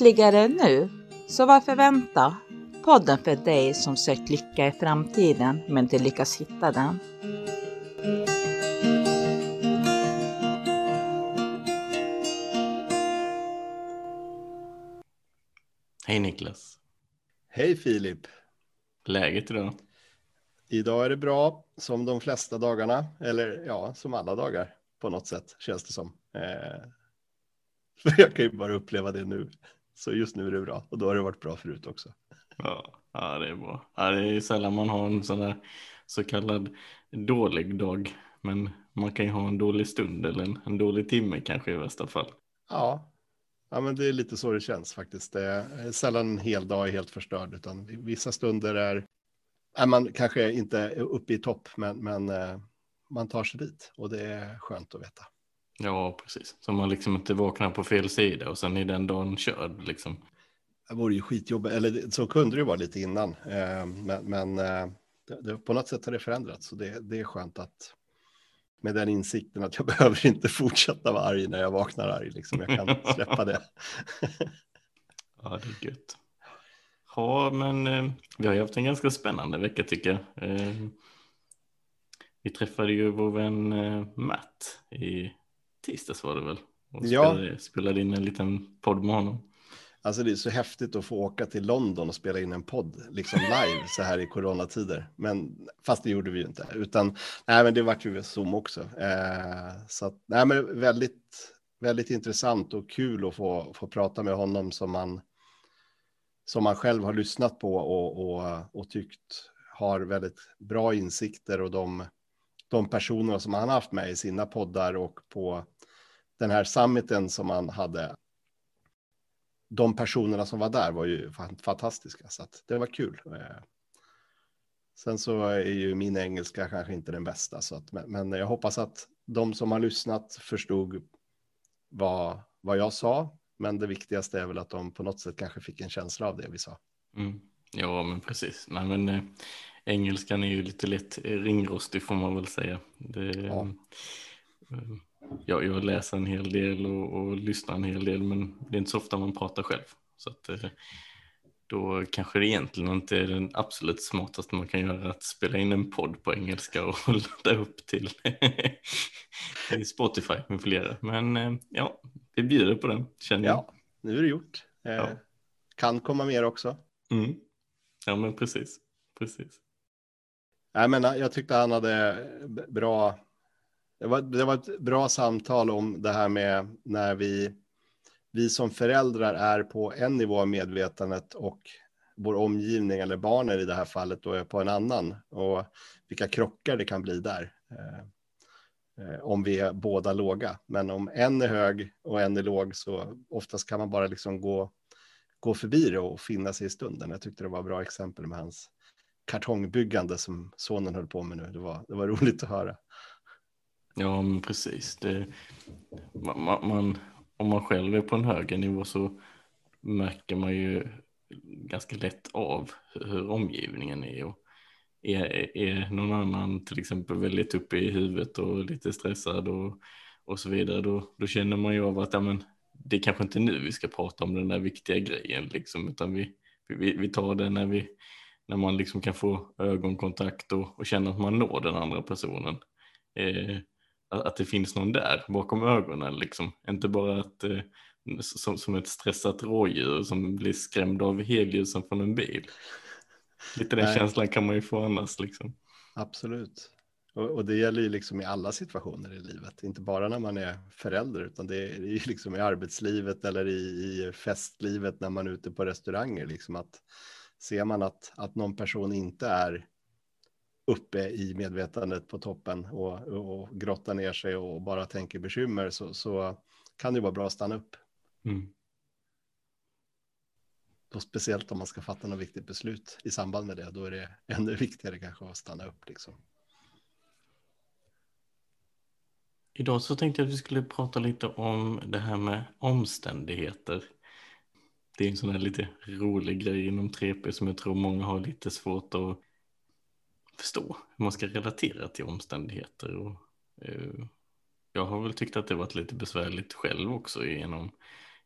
Lyckligare nu? Så varför vänta? Podden för dig som sökt lycka i framtiden men inte lyckas hitta den. Hej Niklas. Hej Filip. Läget idag? Idag är det bra som de flesta dagarna, eller ja, som alla dagar på något sätt känns det som. Eh, för jag kan ju bara uppleva det nu. Så just nu är det bra och då har det varit bra förut också. Ja, ja det är bra. Ja, det är sällan man har en sån där så kallad dålig dag. Men man kan ju ha en dålig stund eller en, en dålig timme kanske i värsta fall. Ja, ja men det är lite så det känns faktiskt. Det är sällan en hel dag är helt förstörd utan vissa stunder är, är man kanske inte uppe i topp men, men eh, man tar sig dit och det är skönt att veta. Ja, precis. Så man liksom inte vaknar på fel sida och sen är den dagen körd liksom. Det vore ju skitjobbigt, eller så kunde det ju vara lite innan. Eh, men, men eh, det, det, på något sätt har det förändrats. Så det, det är skönt att med den insikten att jag behöver inte fortsätta vara arg när jag vaknar arg. Liksom. Jag kan släppa det. ja, det är gött. Ja, men eh, vi har ju haft en ganska spännande vecka tycker jag. Eh, vi träffade ju vår vän eh, Matt i tisdags var det väl? Och Ja. spelade, spelade in en liten podd med honom. Alltså det är så häftigt att få åka till London och spela in en podd, liksom live så här i coronatider. Men fast det gjorde vi ju inte, utan nej, men det vart ju Zoom också. Eh, så att, nej, men väldigt, väldigt intressant och kul att få, få prata med honom som man, som man själv har lyssnat på och, och, och tyckt har väldigt bra insikter och de, de personer som han haft med i sina poddar och på den här summiten som han hade de personerna som var där var ju fantastiska, så att det var kul. Eh, sen så är ju min engelska kanske inte den bästa, så att, men, jag hoppas att de som har lyssnat förstod vad, vad jag sa. Men det viktigaste är väl att de på något sätt kanske fick en känsla av det vi sa. Mm. Ja, men precis. Nej, men eh, engelskan är ju lite lätt eh, ringrostig får man väl säga. Det, Ja. eh, jag, jag läser en hel del och, och lyssnar en hel del, men det är inte så ofta man pratar själv. Så att, eh, då kanske det egentligen inte är den absolut smartaste man kan göra att spela in en podd på engelska och ladda upp till Spotify med flera. Men ja, vi bjuder på den, känner jag. Ja, nu är det gjort. Ja. Kan komma mer också. Mm. Ja, men precis. precis. Nej, men jag tyckte han hade bra. Det var, det var ett bra samtal om det här med när vi, vi som föräldrar är på en nivå av medvetandet och vår omgivning eller barnen i det här fallet då är på en annan och vilka krockar det kan bli där. Eh, eh, om vi är båda låga. Men om en är hög och en är låg så oftast kan man bara liksom gå, gå förbi det och finna sig i stunden. Jag tyckte det var bra exempel med hans kartongbyggande som sonen höll på med nu. Det var, det var roligt att höra. Ja, men precis. Det, man, man, om man själv är på en högre nivå så märker man ju ganska lätt av hur, hur omgivningen är. Och är, är någon annan till exempel väldigt uppe i huvudet och lite stressad och, och så vidare, då, då känner man ju av att ja, men, det är kanske inte nu vi ska prata om den där viktiga grejen, liksom, utan vi, vi, vi tar det när, vi, när man liksom kan få ögonkontakt och, och känna att man når den andra personen. Eh, att, det finns någon där bakom ögonen liksom. Inte bara att, eh, som, som ett stressat rådjur som blir skrämd av helljusen från en bil. Lite den Nej. känslan kan man ju få annars liksom. Absolut. Och, och det gäller ju liksom i alla situationer i livet, inte bara när man är förälder, utan det är ju liksom i arbetslivet eller i, i festlivet när man är ute på restauranger. Liksom att ser man att, att någon person inte är uppe i medvetandet på toppen och, och grottar ner sig och bara tänker bekymmer så, så kan det vara bra att stanna upp. Mm. Och speciellt om man ska fatta något viktigt beslut i samband med det, då är det ännu viktigare kanske att stanna upp. Liksom. Idag så tänkte jag att vi skulle prata lite om det här med omständigheter. Det är en sån här lite rolig grej inom 3P som jag tror många har lite svårt att förstå. Hur man ska relatera till omständigheter. Och, eh, jag har väl tyckt att det varit lite besvärligt själv också genom,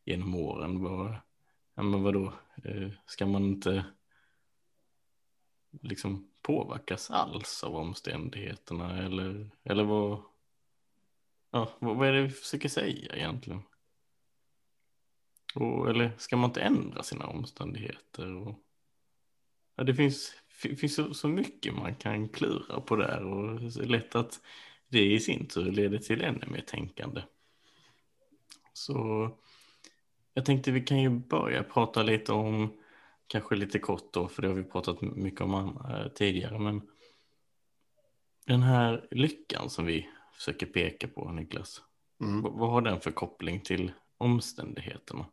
genom åren. Bara, ja, men vadå, eh, ska man inte liksom påverkas alls av omständigheterna eller, eller vad, ja, vad, vad är det vi försöker säga egentligen? Och, eller ska man inte ändra sina omständigheter? Och, ja, det finns, finns så, så mycket man kan klura på där och det är lätt att det i sin tur leder till ännu mer tänkande. Så jag tänkte vi kan ju börja prata lite om, kanske lite kort då, för det har vi pratat mycket om äh, tidigare, men den här lyckan som vi försöker peka på, Niklas, mm. vad har den för koppling till omständigheterna?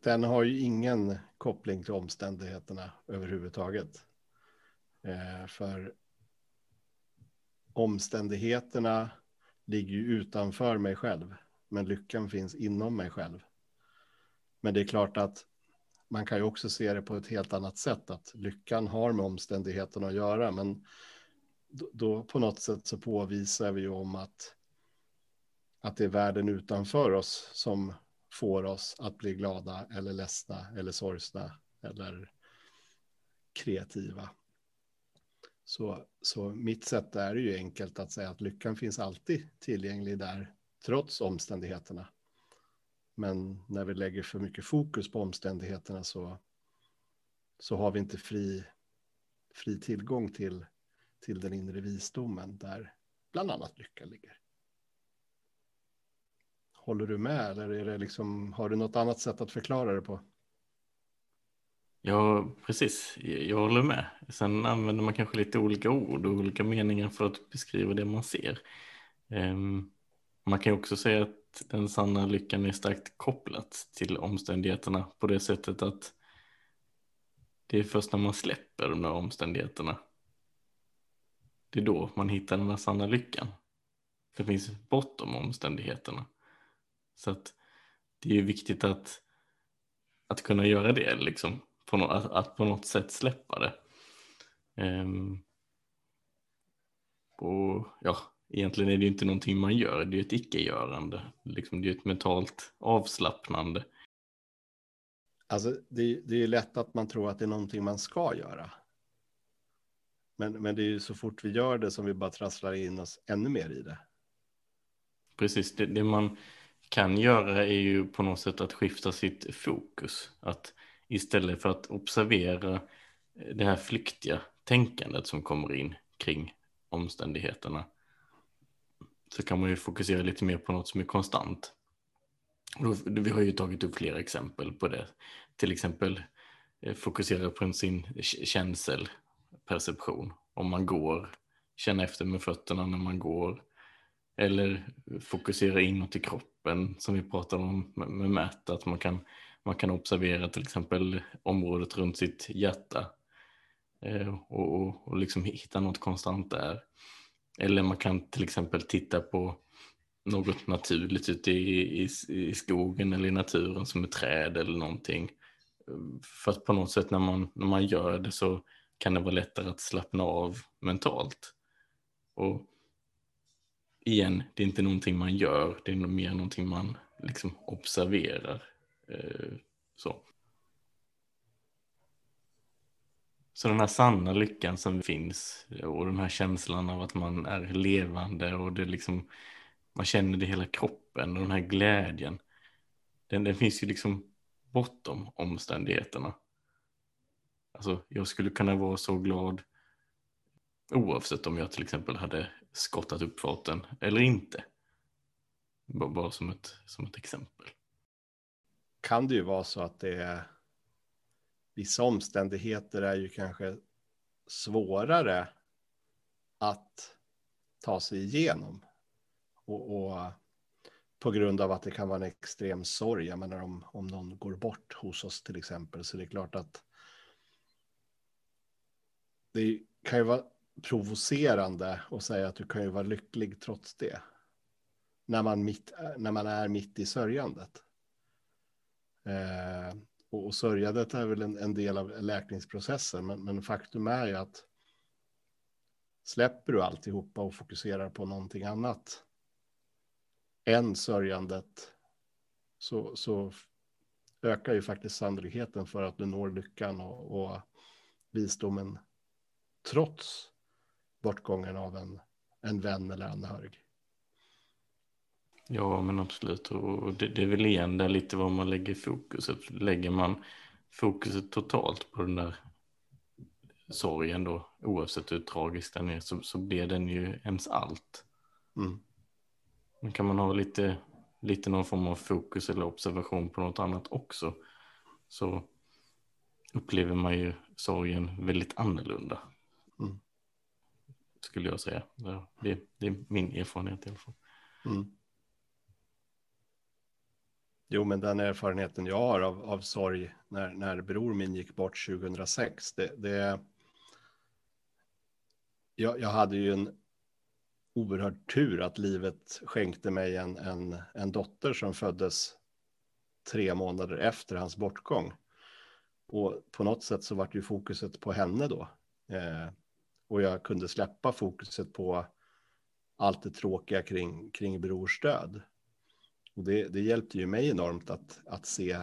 Den har ju ingen koppling till omständigheterna överhuvudtaget. Eh, för omständigheterna ligger ju utanför mig själv, men lyckan finns inom mig själv. Men det är klart att man kan ju också se det på ett helt annat sätt, att lyckan har med omständigheterna att göra, men då, då på något sätt så påvisar vi ju om att, att det är världen utanför oss som får oss att bli glada eller ledsna eller sorgsna eller kreativa. Så, så mitt sätt är ju enkelt att säga att lyckan finns alltid tillgänglig där, trots omständigheterna. Men när vi lägger för mycket fokus på omständigheterna så, så har vi inte fri, fri tillgång till, till den inre visdomen där bland annat lycka ligger. Håller du med eller är det liksom, har du något annat sätt att förklara det på? Ja, precis. Jag håller med. Sen använder man kanske lite olika ord och olika meningar för att beskriva det man ser. Um, man kan också säga att den sanna lyckan är starkt kopplat till omständigheterna på det sättet att det är först när man släpper de där omständigheterna. Det är då man hittar den här sanna lyckan. Det finns bortom omständigheterna. Så att det är viktigt att, att kunna göra det liksom på no att, att, på något sätt släppa det. Um, och ja, egentligen är det ju inte någonting man gör, det är ett icke-görande. Liksom, det är ett mentalt avslappnande. Alltså, det, det är lätt att man tror att det är någonting man ska göra. Men, men det är ju så fort vi gör det som vi bara trasslar in oss ännu mer i det. Precis, det, det man kan göra är ju på något sätt att skifta sitt fokus. Att istället för att observera eh, det här flyktiga tänkandet som kommer in kring omständigheterna så kan man ju fokusera lite mer på något som är konstant. Vi har ju tagit upp flera exempel på det. Till exempel eh, fokusera på sin känselperception. Om man går, känna efter med fötterna när man går. Eller fokusera inåt i kroppen som vi pratade om med Matt, att man kan man kan observera till exempel området runt sitt hjärta eh, och, och, och liksom hitta något konstant där. Eller man kan till exempel titta på något naturligt ute i, i, i skogen eller i naturen som ett träd eller någonting. För att på något sätt när man, när man gör det så kan det vara lättare att slappna av mentalt. Och igen, det är inte någonting man gör, det är mer någonting man liksom observerar. Eh, så. Så den här sanna lyckan som finns och den här känslan av att man är levande och det liksom man känner det i hela kroppen och den här glädjen. Den, den finns ju liksom bortom omständigheterna. Alltså jag skulle kunna vara så glad oavsett om jag till exempel hade skottat upp farten eller inte. Bara som ett, som ett exempel kan det ju vara så att det är vissa omständigheter är ju kanske svårare att ta sig igenom. Och, och, på grund av att det kan vara en extrem sorg, jag menar om, om någon går bort hos oss till exempel, så det är klart att det kan ju vara provocerande att säga att du kan ju vara lycklig trots det. När man, mitt, när man är mitt i sörjandet. Eh, och, och sörjandet är väl en, en, del av läkningsprocessen, men, men faktum är ju att släpper du alltihopa och fokuserar på någonting annat än sörjandet så, så ökar ju faktiskt sannolikheten för att du når lyckan och, och visdomen trots bortgången av en, en vän eller anhörig. Ja, men absolut. Och det, det är väl igen där lite var man lägger fokuset. Lägger man fokuset totalt på den där sorgen då, oavsett hur tragisk den är, så, så blir den ju ens allt. Mm. Men kan man ha lite, lite någon form av fokus eller observation på något annat också, så upplever man ju sorgen väldigt annorlunda. Skulle jag säga. Det, det, är min erfarenhet i alla fall. Mm. Jo, men den erfarenheten jag har av, av sorg när, när bror min gick bort 2006, det, det jag, jag hade ju en oerhörd tur att livet skänkte mig en, en, en dotter som föddes tre månader efter hans bortgång. Och på något sätt så vart ju fokuset på henne då. Eh, och jag kunde släppa fokuset på allt det tråkiga kring, kring brors död. Och det, det hjälpte ju mig enormt att, att se,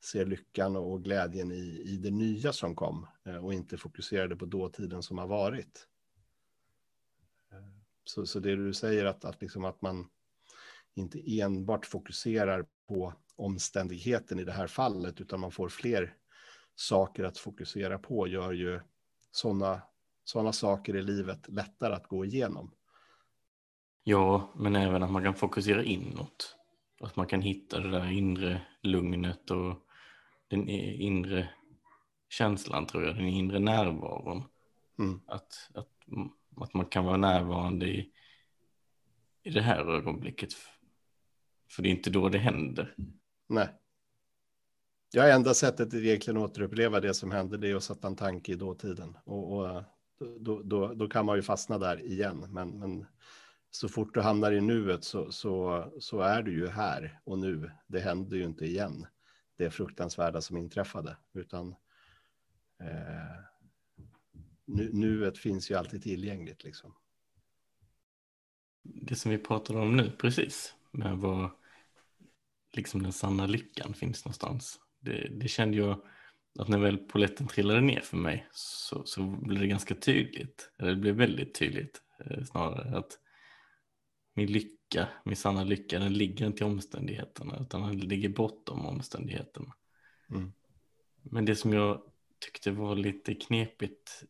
se lyckan och glädjen i, i det nya som kom eh, och inte fokuserade på dåtiden som har varit. Eh, så, så det du säger att, att, liksom att man inte enbart fokuserar på omständigheten i det här fallet, utan man får fler saker att fokusera på, gör ju sådana såna saker i livet lättare att gå igenom. Ja, men även att man kan fokusera inåt. Att man kan hitta det där inre lugnet och den inre känslan, tror jag, den inre närvaron. Mm. Att, att att man kan vara närvarande i, i det här ögonblicket. För det är inte då det händer. Nej. Ja, enda sättet att egentligen återuppleva det som hände det är att sätta en tanke i dåtiden. Och, och då, då, då, kan man ju fastna där igen. Men, men så fort du hamnar i nuet så, så, så är du ju här och nu. Det händer ju inte igen. Det fruktansvärda som inträffade. Utan eh, nu, nuet finns ju alltid tillgängligt liksom. Det som vi pratade om nu precis, med var liksom den sanna lyckan finns någonstans. Det, det kände jag att när väl poletten trillade ner för mig så, så blev det ganska tydligt, eller det blev väldigt tydligt eh, snarare att min lycka, min sanna lycka, den ligger inte i omständigheterna utan den ligger bortom omständigheterna. Mm. Men det som jag tyckte var lite knepigt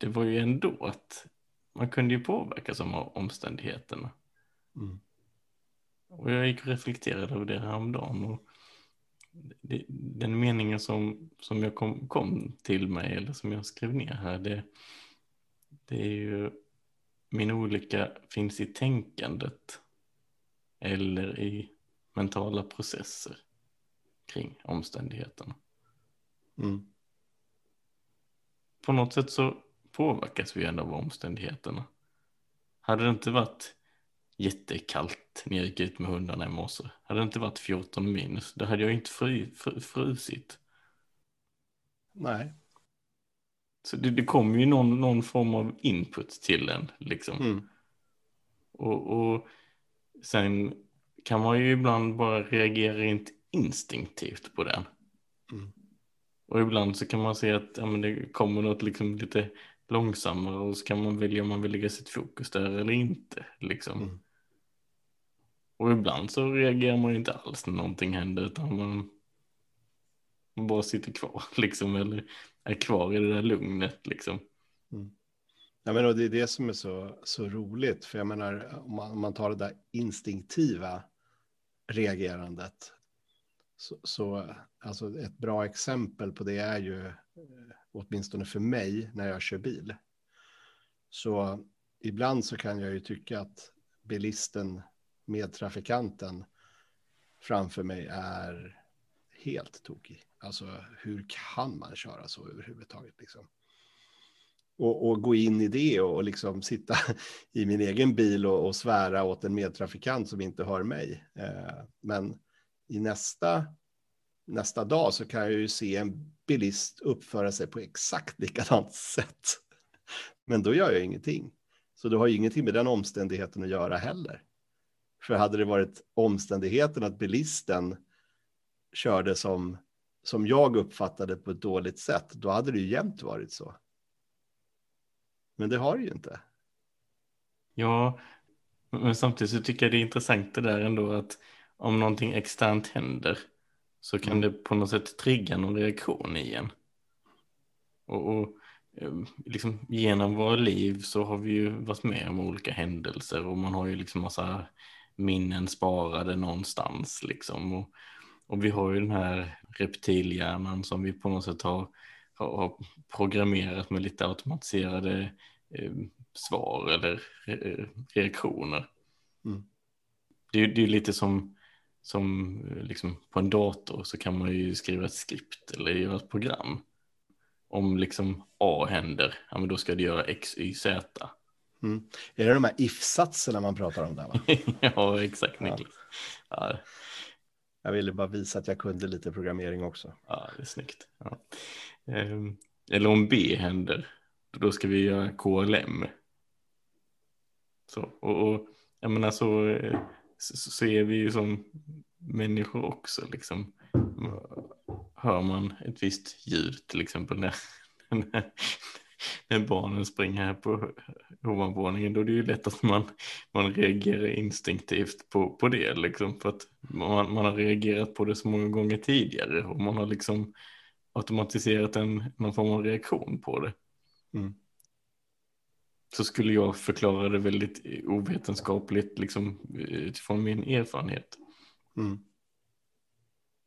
det var ju ändå att man kunde ju påverkas av omständigheterna. Mm. Och jag gick och reflekterade över det häromdagen. Och det, den meningen som, som jag kom, kom till mig, eller som jag skrev ner här, det, det är ju min olycka finns i tänkandet eller i mentala processer kring omständigheterna. Mm. På något sätt så påverkas vi ändå av omständigheterna. Hade det inte varit jättekallt när jag gick ut med hundarna i morse, hade det inte varit 14 minus, då hade jag inte fry, fr, frusit. Nej. Så det, det kommer ju någon, någon form av input till en liksom. Mm. Och, och sen kan man ju ibland bara reagera rent instinktivt på den. Mm. Och ibland så kan man se att ja, men det kommer något liksom lite långsammare och så kan man välja om man vill lägga sitt fokus där eller inte. Liksom. Mm. Och ibland så reagerar man ju inte alls när någonting händer utan man, man bara sitter kvar liksom eller är kvar i det där lugnet liksom. Mm. Ja, men och det är det som är så, så roligt, för jag menar om man, om man tar det där instinktiva reagerandet så, så alltså ett bra exempel på det är ju, eh, åtminstone för mig, när jag kör bil. Så ibland så kan jag ju tycka att bilisten, medtrafikanten framför mig är helt tokig. Alltså hur kan man köra så överhuvudtaget liksom? Och, och gå in i det och, och liksom sitta i min egen bil och, och svära åt en medtrafikant som inte hör mig. Eh, men i nästa, nästa dag så kan jag ju se en bilist uppföra sig på exakt likadant sätt. Men då gör jag ingenting. Så det har ju ingenting med den omständigheten att göra heller. För hade det varit omständigheten att bilisten körde som, som jag uppfattade på ett dåligt sätt, då hade det ju jämt varit så. Men det har det ju inte. Ja, men samtidigt så tycker jag det är intressant det där ändå att om någonting externt händer så kan mm. det på något sätt trigga någon reaktion i en. Och, och eh, liksom, genom våra liv så har vi ju varit med om olika händelser och man har ju liksom massa minnen sparade någonstans liksom. Och, och vi har ju den här reptilhjärnan som vi på något sätt har, har programmerat med lite automatiserade eh, svar eller re reaktioner. Mm. Det, det är lite som, som eh, liksom på en dator så kan man ju skriva ett skript eller göra ett program. Om liksom A händer, ja men då ska det göra X, Y, Z. Mm. Är det de här if-satserna man pratar om där? Va? ja, exakt Niklas. Ja. Jag ville bara visa att jag kunde lite programmering också. Ja, det är snyggt. Ja. Ehm, eller om B händer, då ska vi göra KLM. Så, och, och jag menar så, så, så är vi ju som människor också liksom. Hör man ett visst ljud till exempel när, när, när barnen springer här på ovanvåningen då är det ju lätt att man, man reagerar instinktivt på, på det liksom för att man, man har reagerat på det så många gånger tidigare och man har liksom automatiserat en, någon form av reaktion på det. Mm. Så skulle jag förklara det väldigt ovetenskapligt liksom utifrån min erfarenhet. Mm.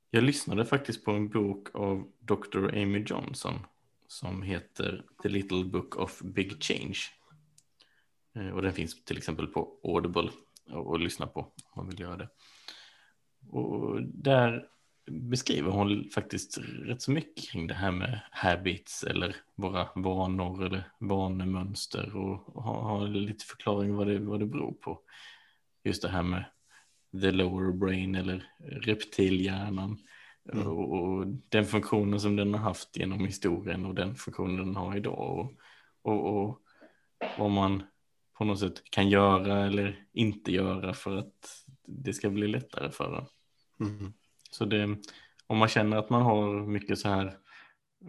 Jag lyssnade faktiskt på en bok av Dr. Amy Johnson som heter The Little Book of Big Change. Eh, och den finns till exempel på Audible att lyssna på om man vill göra det. Och där beskriver hon faktiskt rätt så mycket kring det här med habits eller våra vanor eller vanemönster och har, har lite förklaring vad det, vad det beror på. Just det här med the lower brain eller reptilhjärnan Mm. Och, den funktionen som den har haft genom historien och den funktionen den har idag. Och, och, och vad man på något sätt kan göra eller inte göra för att det ska bli lättare för en. Mm. Så det, om man känner att man har mycket så här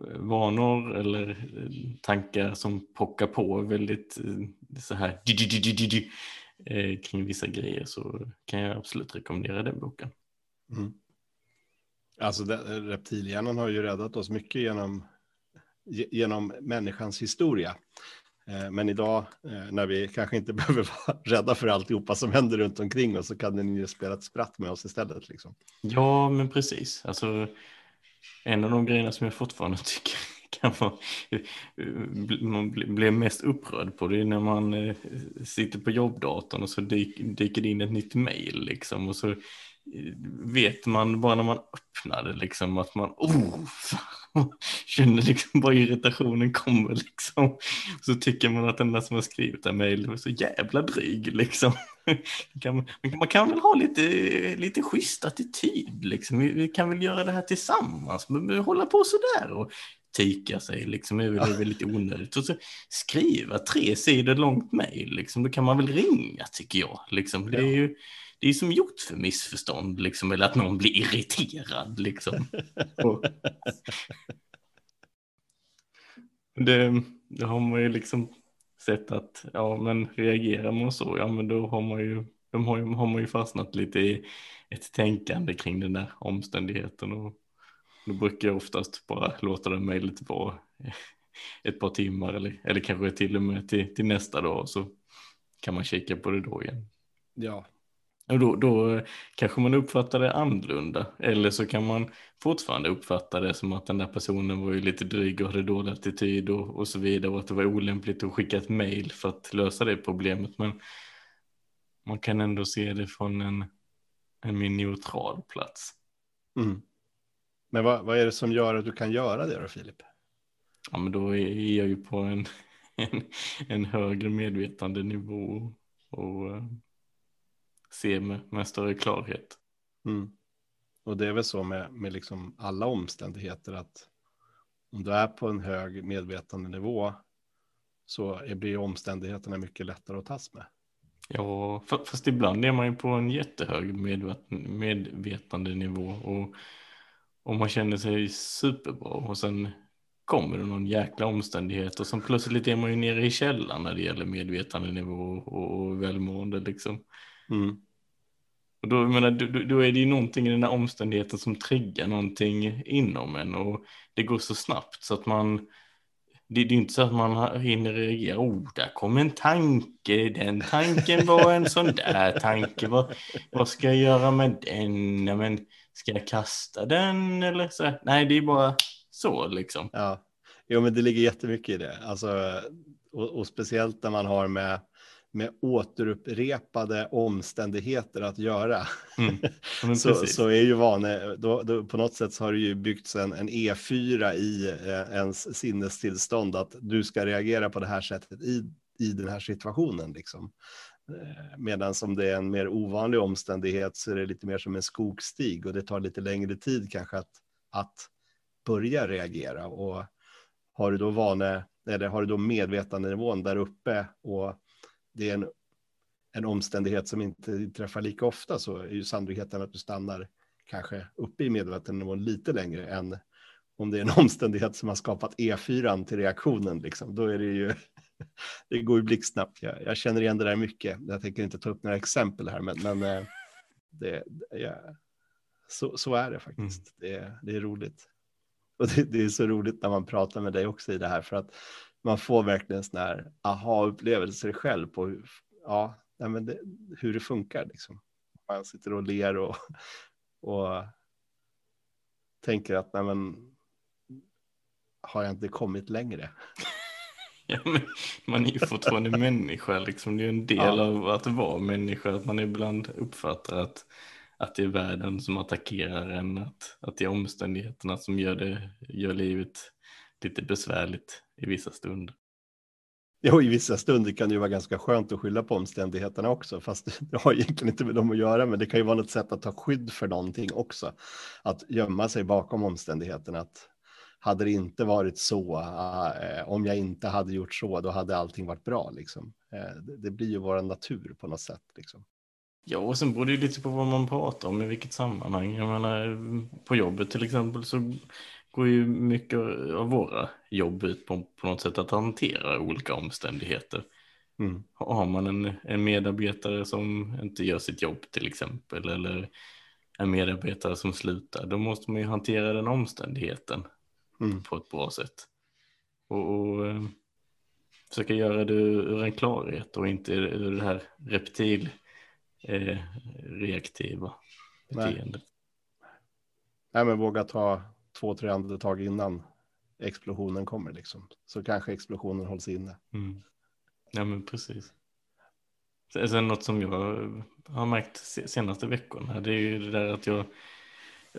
eh, vanor eller eh, tankar som pockar på väldigt eh, så här kring vissa grejer så kan jag absolut rekommendera den boken. Mm. Alltså reptilhjärnan har ju räddat oss mycket genom, genom människans historia. Eh, men idag eh, när vi kanske inte behöver vara rädda för alltihopa som händer runt omkring oss så kan den ju spela ett spratt med oss istället. Liksom. Ja, men precis. Alltså, en av de grejerna som jag fortfarande tycker kan vara, eh, man blir mest upprörd på det är när man sitter på jobbdatorn och så dyker det in ett nytt mejl liksom och så vet man bara när man öppnar det liksom att man oh, känner liksom bara irritationen kommer liksom. Så tycker man att den där som har skrivit det mejlet är så jävla dryg liksom. Man kan, man kan väl ha lite, lite schysst attityd liksom. Vi, vi kan väl göra det här tillsammans. Men hålla på sådär och tyka sig liksom är väl, är lite onödigt. Och så skriva tre sidor långt mejl liksom. Då kan man väl ringa tycker jag. Liksom. Det är ju det är som gjort för missförstånd, liksom, eller att någon blir irriterad. Liksom. det, det har man ju liksom sett att, ja men reagerar man så, ja men då har man ju, de har, har man ju fastnat lite i ett tänkande kring den där omständigheten och då brukar jag oftast bara låta det mejlet vara ett par timmar eller, eller kanske till och med till, till nästa dag så kan man kika på det då igen. Ja, och då, då kanske man uppfattar det annorlunda. Eller så kan man fortfarande uppfatta det som att den där personen var ju lite dryg och hade dålig attityd och, och så vidare. Och att det var olämpligt att skicka ett mail för att lösa det problemet. Men man kan ändå se det från en, en mer neutral plats. Mm. Men vad, vad är det som gör att du kan göra det då, Filip? Ja, men då är jag ju på en, en, en högre medvetandenivå. Och eh, se med, med större klarhet. Mm. Och det är väl så med, med liksom alla omständigheter att om du är på en hög medvetandenivå så blir omständigheterna mycket lättare att tas med. Ja, fast ibland är man ju på en jättehög medvetandenivå och, och man känner sig superbra och sen kommer det någon jäkla omständighet och sen plötsligt är man ju nere i källan när det gäller medvetandenivå och, och välmående liksom. Mm. Och då, menar, då, då är det ju någonting i den här omständigheten som triggar någonting inom en och det går så snabbt så att man det, det är inte så att man hinner reagera. Oh, där kom en tanke. Den tanken var en sån där tanke. Vad, vad ska jag göra med den? Ja, men, ska jag kasta den eller så? Nej, det är bara så liksom. Ja, jo, men det ligger jättemycket i det. Alltså, och, och speciellt när man har med med återupprepade omständigheter att göra. Mm. så, så är ju vane, då, då, på något sätt så har det ju byggts en, en E4 i eh, ens sinnestillstånd att du ska reagera på det här sättet i, i den här situationen. Liksom. Eh, medan som det är en mer ovanlig omständighet så är det lite mer som en skogsstig och det tar lite längre tid kanske att, att börja reagera. Och har du då vane, eller har du då medvetandenivån där uppe och det är en, en omständighet som inte träffar lika ofta så är ju sannolikheten att du stannar kanske uppe i medvetandenivån lite längre än om det är en omständighet som har skapat E4 till reaktionen. Liksom. Då är det ju, det går ju blixtsnabbt. Jag, jag känner igen det där mycket. Jag tänker inte ta upp några exempel här, men, men eh, det, ja, så, så är det faktiskt. Mm. Det, det är roligt. Och det, det, är så roligt när man pratar med dig också i det här, för att man får verkligen sådana här aha-upplevelser själv på hur, ja, nej men det, hur det funkar. Liksom. Man sitter och ler och, och tänker att nej men, har jag inte kommit längre? Ja, man är ju fortfarande människa, liksom. det är en del ja. av att vara människa, att man ibland uppfattar att, att det är världen som attackerar en, att, att det är omständigheterna som gör, det, gör livet lite besvärligt i vissa stunder. Jo, i vissa stunder kan det ju vara ganska skönt att skylla på omständigheterna också, fast det har egentligen inte med dem att göra, men det kan ju vara något sätt att ta skydd för någonting också. Att gömma sig bakom omständigheterna. Att hade det inte varit så, äh, om jag inte hade gjort så, då hade allting varit bra. Liksom. Äh, det, det, blir ju vår natur på något sätt. Liksom. Ja, och sen beror det lite på vad man pratar om, i vilket sammanhang. Jag menar, på jobbet till exempel så går ju mycket av våra jobb ut på, på något sätt att hantera olika omständigheter. Mm. Har man en, en medarbetare som inte gör sitt jobb till exempel eller en medarbetare som slutar, då måste man ju hantera den omständigheten mm. på ett bra sätt. Och, och eh, försöka göra det ur en klarhet och inte ur det här reptil eh, reaktiva beteendet. Nej. Nej, men våga ta två, tre andetag innan explosionen kommer liksom. Så kanske explosionen hålls inne. Mm. Ja men precis. Sen något som jag har märkt senaste veckorna, det är ju det där att jag,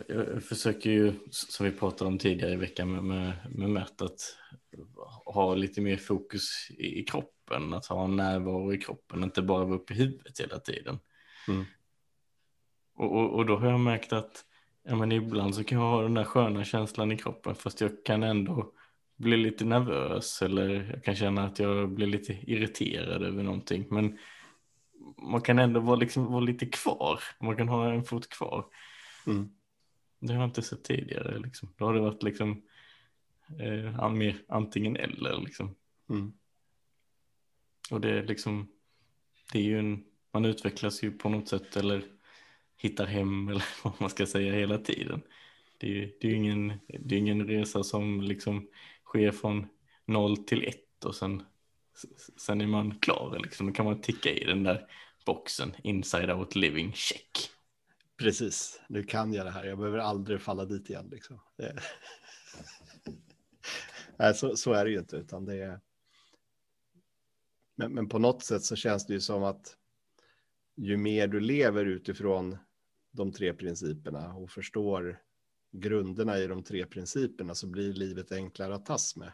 jag försöker ju, som vi pratade om tidigare i veckan med, med, med Mert, att ha lite mer fokus i, i kroppen, att ha en närvaro i kroppen, inte bara vara uppe i huvudet hela tiden. Mm. Och, och, och, då har jag märkt att ja, men ibland så kan jag ha den där sköna känslan i kroppen fast jag kan ändå bli lite nervös eller jag kan känna att jag blir lite irriterad över någonting. Men man kan ändå vara, liksom, vara lite kvar. Man kan ha en fot kvar. Mm. Det har jag inte sett tidigare. Liksom. Då har det varit liksom eh, mer antingen eller. Liksom. Mm. Och det är liksom, det är ju en, man utvecklas ju på något sätt eller hittar hem eller vad man ska säga hela tiden. Det är ju det är ingen, det är ingen resa som liksom sker från noll till ett och sen, sen är man klar. Liksom. Då kan man ticka i den där boxen, inside out living, check. Precis, nu kan jag det här, jag behöver aldrig falla dit igen. Liksom. Nej, så, så, är det ju inte, utan det är... Men, men på något sätt så känns det ju som att ju mer du lever utifrån de tre principerna och förstår grunderna i de tre principerna så blir livet enklare att tas med.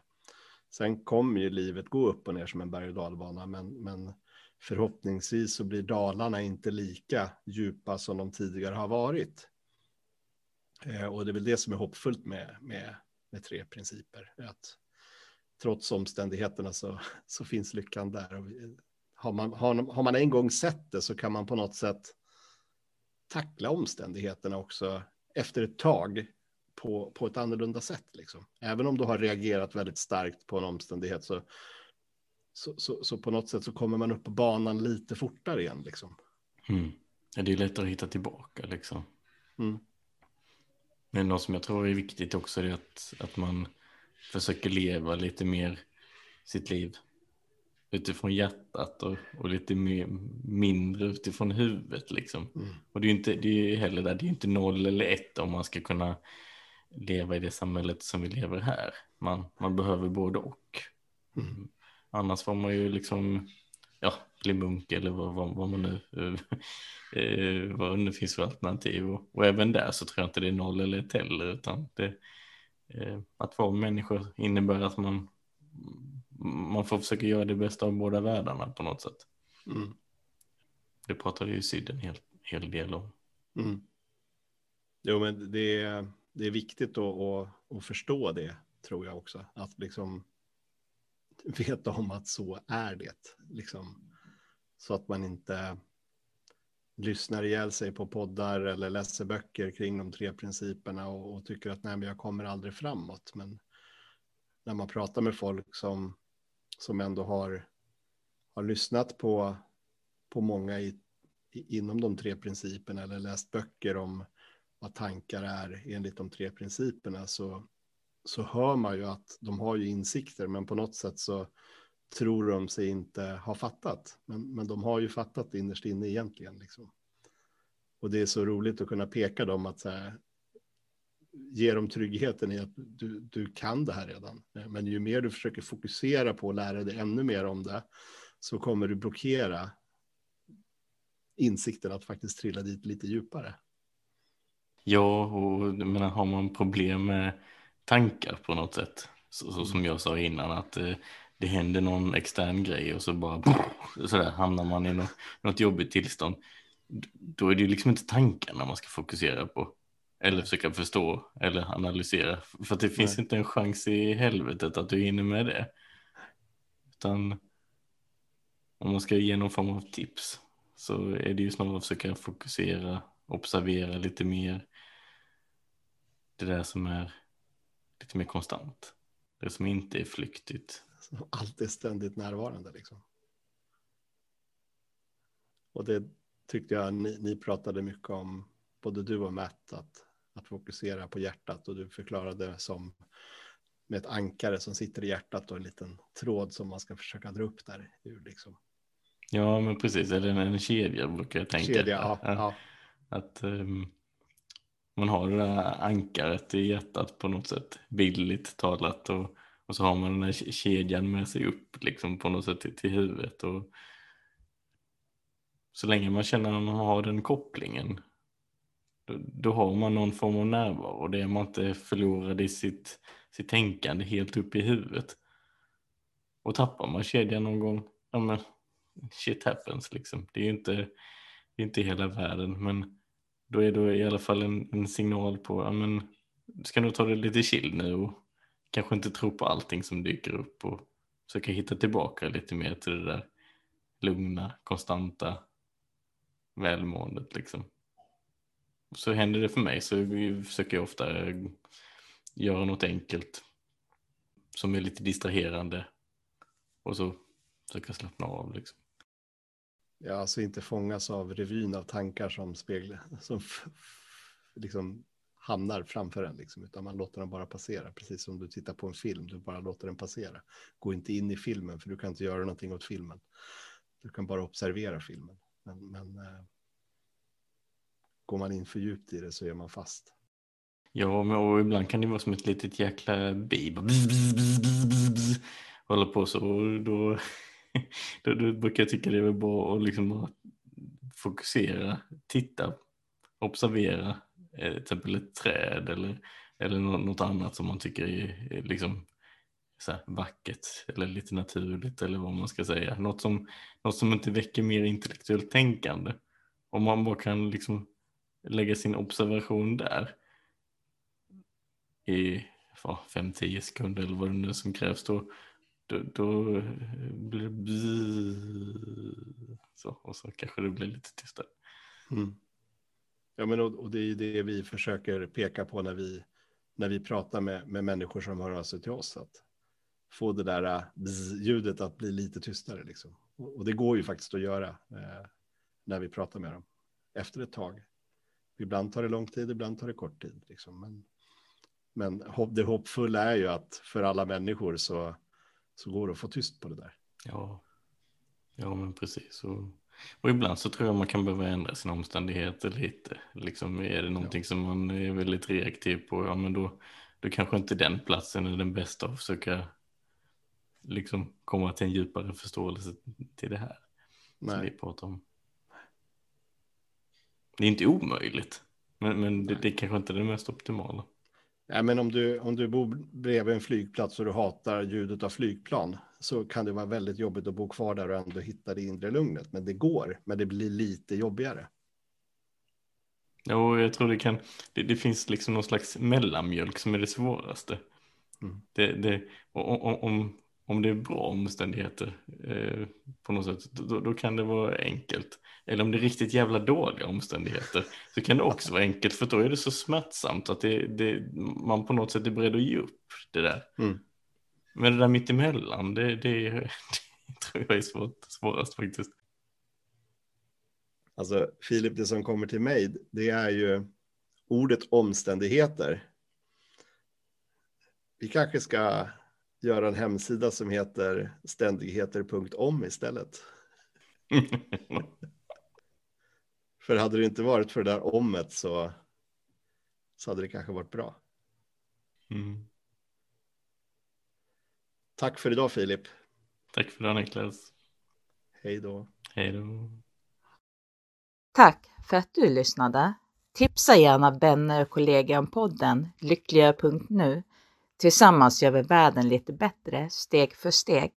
Sen kommer ju livet gå upp och ner som en berg och dalbana, men, men förhoppningsvis så blir dalarna inte lika djupa som de tidigare har varit. Eh, och det är väl det som är hoppfullt med, med, med tre principer. Att trots omständigheterna så, så finns lyckan där. Och vi har man, har, har man en gång sett det så kan man på något sätt tackla omständigheterna också efter ett tag på, på ett annorlunda sätt. Liksom. Även om du har reagerat väldigt starkt på en omständighet så, så, så, så på något sätt så kommer man upp på banan lite fortare igen. Liksom. Mm. Ja, det är lättare att hitta tillbaka liksom. Mm. Men något som jag tror är viktigt också är att, att man försöker leva lite mer sitt liv utifrån hjärtat och, och lite mer, mindre utifrån huvudet liksom. Mm. Och det är ju inte, det är heller där, det är inte noll eller ett om man ska kunna leva i det samhället som vi lever här. Man, man behöver både och. Mm. Annars får man ju liksom, ja, bli munk eller vad, vad, vad man nu, eh, vad det finns för alternativ. Och, och, även där så tror jag inte det är noll eller ett heller, utan det, eh, att vara människor innebär att man man får försöka göra det bästa av båda världarna på något sätt. Mm. Det pratade ju Syd en hel, hel del om. Mm. Jo, men det är, det är viktigt att, att, att förstå det, tror jag också. Att liksom veta om att så är det. Liksom, så att man inte lyssnar ihjäl sig på poddar eller läser böcker kring de tre principerna och, och tycker att nej, men jag kommer aldrig framåt. Men när man pratar med folk som som ändå har, har lyssnat på, på många i, i, inom de tre principerna eller läst böcker om vad tankar är enligt de tre principerna så, så hör man ju att de har ju insikter men på något sätt så tror de sig inte ha fattat. Men, men de har ju fattat innerst inne egentligen. Liksom. Och det är så roligt att kunna peka dem att så här, ge dem tryggheten i att du, du kan det här redan. Men ju mer du försöker fokusera på att lära dig ännu mer om det så kommer du blockera insikten att faktiskt trilla dit lite djupare. Ja, och menar, har man problem med tankar på något sätt, så, så som jag sa innan, att eh, det händer någon extern grej och så bara så där, hamnar man i något, något jobbigt tillstånd, då är det ju liksom inte tankarna man ska fokusera på. Eller försöka förstå eller analysera. För det finns Nej. inte en chans i helvetet att du hinner med det. Utan om man ska ge någon form av tips så är det ju snarare att försöka fokusera, observera lite mer. Det där som är lite mer konstant. Det som inte är flyktigt. Allt är ständigt närvarande liksom. Och det tyckte jag ni, ni pratade mycket om, både du och Matt, att att fokusera på hjärtat och du förklarade som med ett ankare som sitter i hjärtat och en liten tråd som man ska försöka dra upp där ur liksom. Ja, men precis, eller en, en kedja brukar jag tänka. Kedja, ja, ja. Att um, man har det där ankaret i hjärtat på något sätt, bildligt talat och, och så har man den här kedjan med sig upp liksom på något sätt till, till huvudet och så länge man känner att man har den kopplingen då, har man någon form av närvaro. Det är man inte förlorad i sitt, sitt tänkande helt upp i huvudet. Och tappar man kedjan någon gång, ja men shit happens liksom. Det är ju inte, det är inte hela världen, men då är det i alla fall en, en signal på, ja men du ska nog ta det lite chill nu och kanske inte tro på allting som dyker upp och försöka hitta tillbaka lite mer till det där lugna, konstanta välmåendet liksom så händer det för mig så försöker jag ofta eh, göra något enkelt som är lite distraherande och så försöka slappna av. Liksom. Ja, alltså inte fångas av revyn av tankar som speglar, som liksom hamnar framför en, liksom, utan man låter den bara passera, precis som du tittar på en film, du bara låter den passera. Gå inte in i filmen, för du kan inte göra någonting åt filmen. Du kan bara observera filmen. Men, men eh, går man in för djupt i det så är man fast. Ja, men och ibland kan det vara som ett litet jäkla bi. Håller på så då, då, då brukar jag tycka det är bra att liksom fokusera, titta, observera eh, till exempel ett träd eller, eller något annat som man tycker är, liksom så här vackert eller lite naturligt eller vad man ska säga. Något som, något som inte väcker mer intellektuellt tänkande. Om man bara kan liksom lägga sin observation där i 5-10 sekunder eller vad det nu är som krävs då, då, då eh, blir det bzzz, så, och så kanske det blir lite tystare. Mm. Ja, men och, och, det är det vi försöker peka på när vi, när vi pratar med, med människor som hör av sig till oss. Att få det där äh, ljudet att bli lite tystare. Liksom. Och, och det går ju faktiskt att göra eh, när vi pratar med dem efter ett tag. Ibland tar det lång tid, ibland tar det kort tid. Liksom. Men, men det hoppfulla är ju att för alla människor så, så går det att få tyst på det där. Ja, ja men precis. Och, och ibland så tror jag man kan behöva ändra sina omständigheter lite. Liksom är det någonting ja. som man är väldigt reaktiv på, ja men då, då kanske inte den platsen är den bästa att försöka liksom komma till en djupare förståelse till det här. Nej. Som vi pratar om. Det är inte omöjligt, men, men det, det kanske inte är det mest optimala. Ja, men om du, om du bor bredvid en flygplats och du hatar ljudet av flygplan så kan det vara väldigt jobbigt att bo kvar där och ändå hitta det inre lugnet. Men det går, men det blir lite jobbigare. Ja, jag tror det kan, det, det finns liksom någon slags mellanmjölk som är det svåraste. Mm. Det, det, om, om, om det är bra omständigheter eh, på något sätt, då, då, kan det vara enkelt. Eller om det är riktigt jävla dåliga omständigheter så kan det också vara enkelt för då är det så smärtsamt att det, det, man på något sätt är beredd att ge upp det där. Mm. Men det där mittemellan, det, det, det tror jag är svårt, svårast faktiskt. Alltså Filip, det som kommer till mig, det är ju ordet omständigheter. Vi kanske ska göra en hemsida som heter ständigheter.om istället. för hade det inte varit för det där omet så, så hade det kanske varit bra. Mm. Tack för idag Filip. Tack för idag Niklas. Hej då. Hej då. Tack för att du lyssnade. Tipsa gärna vänner och kollegor om podden lyckliga.nu Tillsammans gör vi världen lite bättre steg för steg.